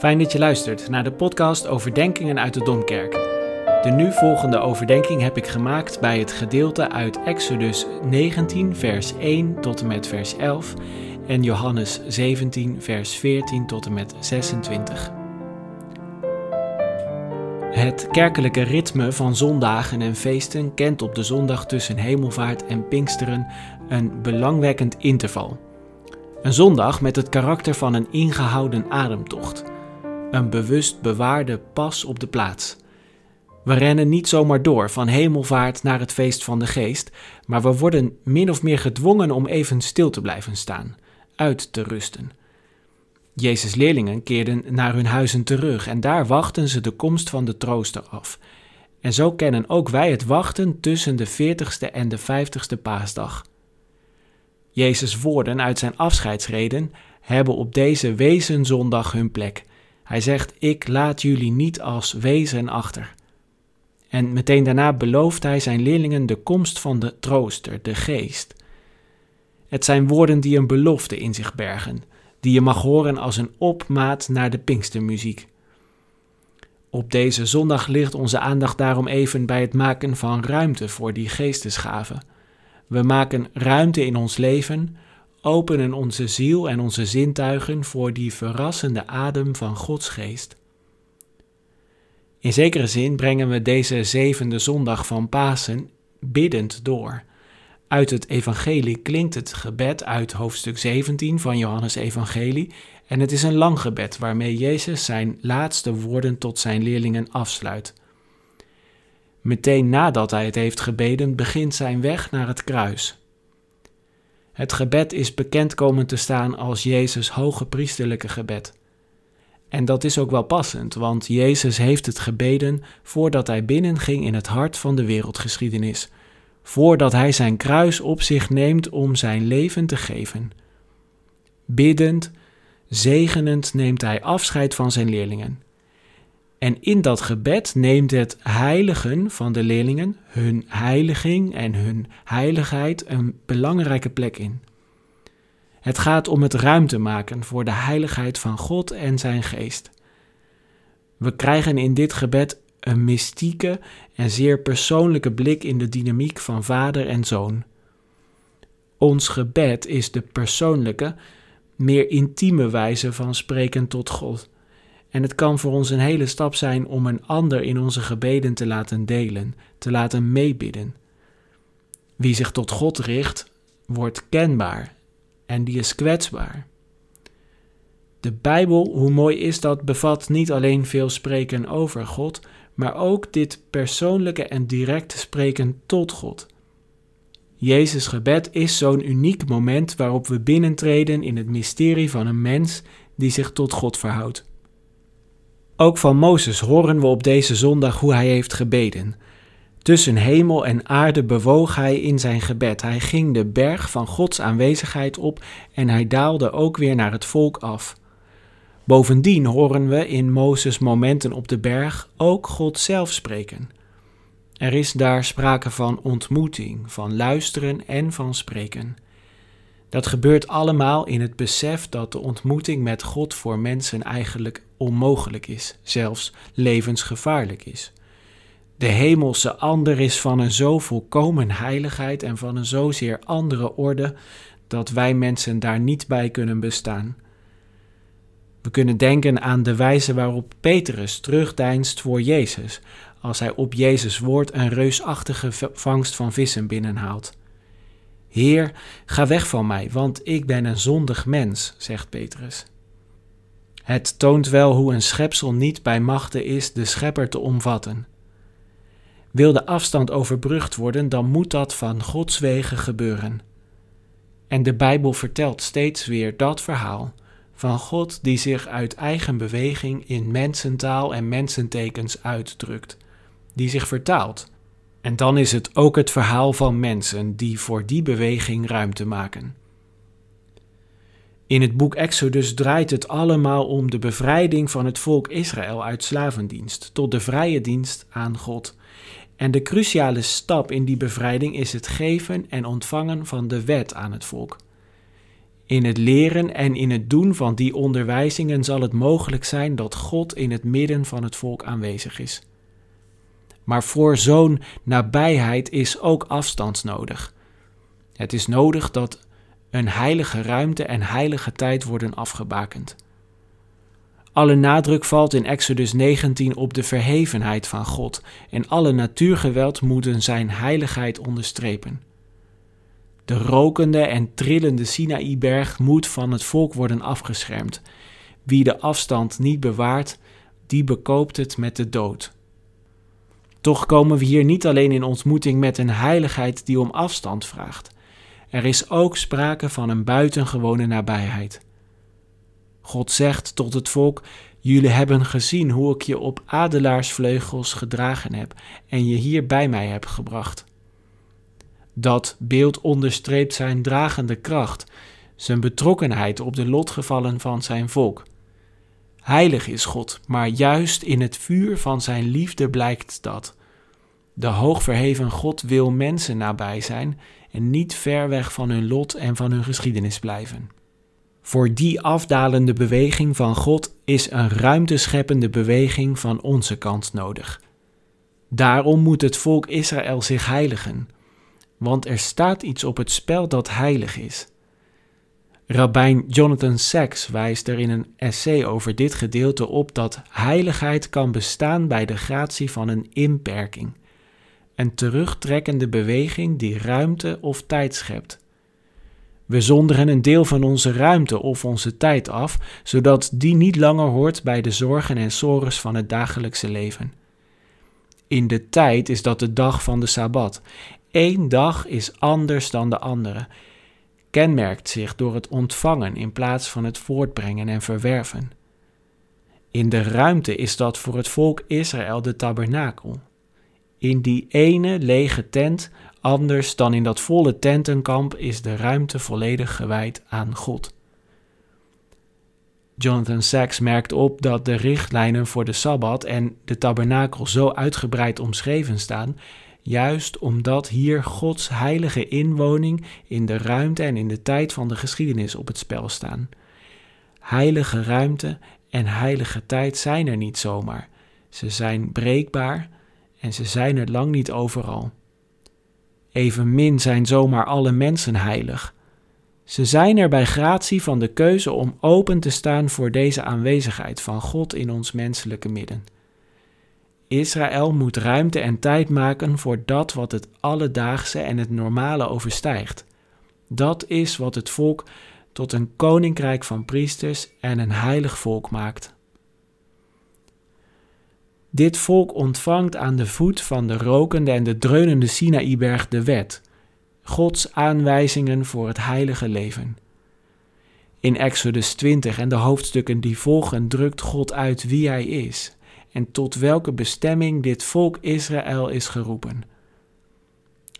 Fijn dat je luistert naar de podcast Overdenkingen uit de Domkerk. De nu volgende overdenking heb ik gemaakt bij het gedeelte uit Exodus 19, vers 1 tot en met vers 11 en Johannes 17, vers 14 tot en met 26. Het kerkelijke ritme van zondagen en feesten kent op de zondag tussen hemelvaart en Pinksteren een belangwekkend interval. Een zondag met het karakter van een ingehouden ademtocht. Een bewust bewaarde pas op de plaats. We rennen niet zomaar door van hemelvaart naar het feest van de geest, maar we worden min of meer gedwongen om even stil te blijven staan, uit te rusten. Jezus' leerlingen keerden naar hun huizen terug en daar wachten ze de komst van de trooster af. En zo kennen ook wij het wachten tussen de 40ste en de 50ste paasdag. Jezus' woorden uit zijn afscheidsreden hebben op deze wezenzondag hun plek. Hij zegt: Ik laat jullie niet als wezen achter. En meteen daarna belooft hij zijn leerlingen de komst van de trooster, de geest. Het zijn woorden die een belofte in zich bergen, die je mag horen als een opmaat naar de Pinkstermuziek. Op deze zondag ligt onze aandacht daarom even bij het maken van ruimte voor die geestesgaven. We maken ruimte in ons leven, openen onze ziel en onze zintuigen voor die verrassende adem van Gods geest. In zekere zin brengen we deze zevende zondag van Pasen biddend door. Uit het evangelie klinkt het gebed uit hoofdstuk 17 van Johannes Evangelie en het is een lang gebed waarmee Jezus zijn laatste woorden tot zijn leerlingen afsluit. Meteen nadat hij het heeft gebeden, begint zijn weg naar het kruis. Het gebed is bekend komen te staan als Jezus' hoge priesterlijke gebed. En dat is ook wel passend, want Jezus heeft het gebeden voordat hij binnenging in het hart van de wereldgeschiedenis, voordat hij zijn kruis op zich neemt om zijn leven te geven. Biddend, zegenend neemt hij afscheid van zijn leerlingen. En in dat gebed neemt het heiligen van de leerlingen, hun heiliging en hun heiligheid, een belangrijke plek in. Het gaat om het ruimte maken voor de heiligheid van God en zijn geest. We krijgen in dit gebed een mystieke en zeer persoonlijke blik in de dynamiek van vader en zoon. Ons gebed is de persoonlijke, meer intieme wijze van spreken tot God. En het kan voor ons een hele stap zijn om een ander in onze gebeden te laten delen, te laten meebidden. Wie zich tot God richt, wordt kenbaar en die is kwetsbaar. De Bijbel, hoe mooi is dat, bevat niet alleen veel spreken over God, maar ook dit persoonlijke en directe spreken tot God. Jezus' gebed is zo'n uniek moment waarop we binnentreden in het mysterie van een mens die zich tot God verhoudt. Ook van Mozes horen we op deze zondag hoe hij heeft gebeden. Tussen hemel en aarde bewoog hij in zijn gebed. Hij ging de berg van Gods aanwezigheid op en hij daalde ook weer naar het volk af. Bovendien horen we in Mozes momenten op de berg ook God zelf spreken. Er is daar sprake van ontmoeting, van luisteren en van spreken. Dat gebeurt allemaal in het besef dat de ontmoeting met God voor mensen eigenlijk onmogelijk is, zelfs levensgevaarlijk is. De hemelse ander is van een zo volkomen heiligheid en van een zozeer andere orde dat wij mensen daar niet bij kunnen bestaan. We kunnen denken aan de wijze waarop Petrus terugdeinst voor Jezus, als hij op Jezus woord een reusachtige vangst van vissen binnenhaalt. Heer, ga weg van mij, want ik ben een zondig mens, zegt Petrus. Het toont wel hoe een schepsel niet bij machte is de schepper te omvatten. Wil de afstand overbrugd worden, dan moet dat van Gods wegen gebeuren. En de Bijbel vertelt steeds weer dat verhaal van God die zich uit eigen beweging in mensentaal en mensentekens uitdrukt, die zich vertaalt. En dan is het ook het verhaal van mensen die voor die beweging ruimte maken. In het boek Exodus draait het allemaal om de bevrijding van het volk Israël uit slavendienst tot de vrije dienst aan God. En de cruciale stap in die bevrijding is het geven en ontvangen van de wet aan het volk. In het leren en in het doen van die onderwijzingen zal het mogelijk zijn dat God in het midden van het volk aanwezig is. Maar voor zo'n nabijheid is ook afstand nodig. Het is nodig dat een heilige ruimte en heilige tijd worden afgebakend. Alle nadruk valt in Exodus 19 op de verhevenheid van God en alle natuurgeweld moeten zijn heiligheid onderstrepen. De rokende en trillende Sinaïberg moet van het volk worden afgeschermd. Wie de afstand niet bewaart, die bekoopt het met de dood. Toch komen we hier niet alleen in ontmoeting met een heiligheid die om afstand vraagt. Er is ook sprake van een buitengewone nabijheid. God zegt tot het volk: Jullie hebben gezien hoe ik je op adelaarsvleugels gedragen heb en je hier bij mij heb gebracht. Dat beeld onderstreept zijn dragende kracht, zijn betrokkenheid op de lotgevallen van zijn volk. Heilig is God, maar juist in het vuur van zijn liefde blijkt dat. De hoogverheven God wil mensen nabij zijn en niet ver weg van hun lot en van hun geschiedenis blijven. Voor die afdalende beweging van God is een ruimtescheppende beweging van onze kant nodig. Daarom moet het volk Israël zich heiligen, want er staat iets op het spel dat heilig is. Rabbijn Jonathan Sacks wijst er in een essay over dit gedeelte op dat heiligheid kan bestaan bij de gratie van een inperking, een terugtrekkende beweging die ruimte of tijd schept. We zonderen een deel van onze ruimte of onze tijd af, zodat die niet langer hoort bij de zorgen en sores van het dagelijkse leven. In de tijd is dat de dag van de Sabbat. Eén dag is anders dan de andere, kenmerkt zich door het ontvangen in plaats van het voortbrengen en verwerven. In de ruimte is dat voor het volk Israël de tabernakel. In die ene lege tent Anders dan in dat volle tentenkamp is de ruimte volledig gewijd aan God. Jonathan Sacks merkt op dat de richtlijnen voor de Sabbat en de tabernakel zo uitgebreid omschreven staan, juist omdat hier Gods heilige inwoning in de ruimte en in de tijd van de geschiedenis op het spel staan. Heilige ruimte en heilige tijd zijn er niet zomaar. Ze zijn breekbaar en ze zijn er lang niet overal. Evenmin zijn zomaar alle mensen heilig. Ze zijn er bij gratie van de keuze om open te staan voor deze aanwezigheid van God in ons menselijke midden. Israël moet ruimte en tijd maken voor dat wat het alledaagse en het normale overstijgt. Dat is wat het volk tot een koninkrijk van priesters en een heilig volk maakt. Dit volk ontvangt aan de voet van de rokende en de dreunende Sinaïberg de wet, Gods aanwijzingen voor het heilige leven. In Exodus 20 en de hoofdstukken die volgen drukt God uit wie Hij is en tot welke bestemming dit volk Israël is geroepen.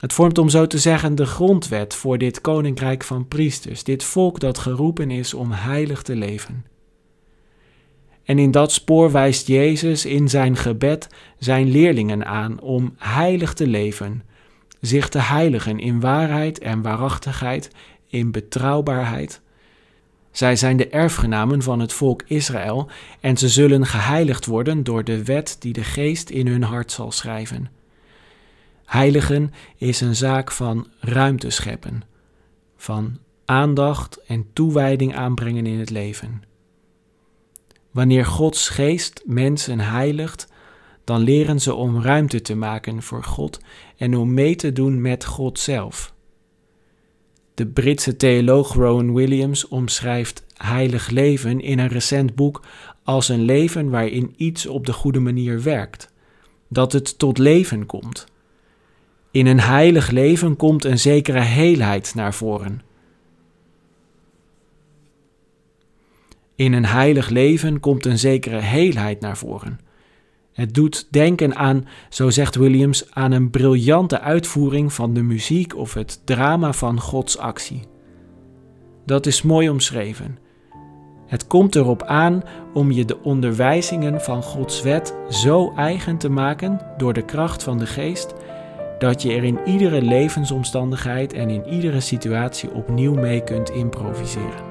Het vormt om zo te zeggen de grondwet voor dit koninkrijk van priesters, dit volk dat geroepen is om heilig te leven. En in dat spoor wijst Jezus in zijn gebed zijn leerlingen aan om heilig te leven, zich te heiligen in waarheid en waarachtigheid, in betrouwbaarheid. Zij zijn de erfgenamen van het volk Israël en ze zullen geheiligd worden door de wet die de geest in hun hart zal schrijven. Heiligen is een zaak van ruimte scheppen, van aandacht en toewijding aanbrengen in het leven. Wanneer Gods geest mensen heiligt, dan leren ze om ruimte te maken voor God en om mee te doen met God zelf. De Britse theoloog Rowan Williams omschrijft heilig leven in een recent boek als een leven waarin iets op de goede manier werkt, dat het tot leven komt. In een heilig leven komt een zekere heelheid naar voren. In een heilig leven komt een zekere heelheid naar voren. Het doet denken aan, zo zegt Williams, aan een briljante uitvoering van de muziek of het drama van Gods actie. Dat is mooi omschreven. Het komt erop aan om je de onderwijzingen van Gods wet zo eigen te maken door de kracht van de geest, dat je er in iedere levensomstandigheid en in iedere situatie opnieuw mee kunt improviseren.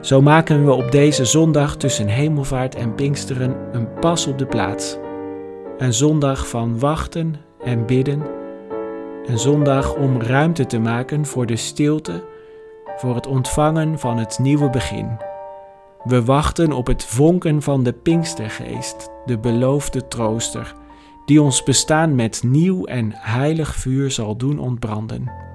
Zo maken we op deze zondag tussen hemelvaart en Pinksteren een pas op de plaats. Een zondag van wachten en bidden. Een zondag om ruimte te maken voor de stilte, voor het ontvangen van het nieuwe begin. We wachten op het vonken van de Pinkstergeest, de beloofde trooster, die ons bestaan met nieuw en heilig vuur zal doen ontbranden.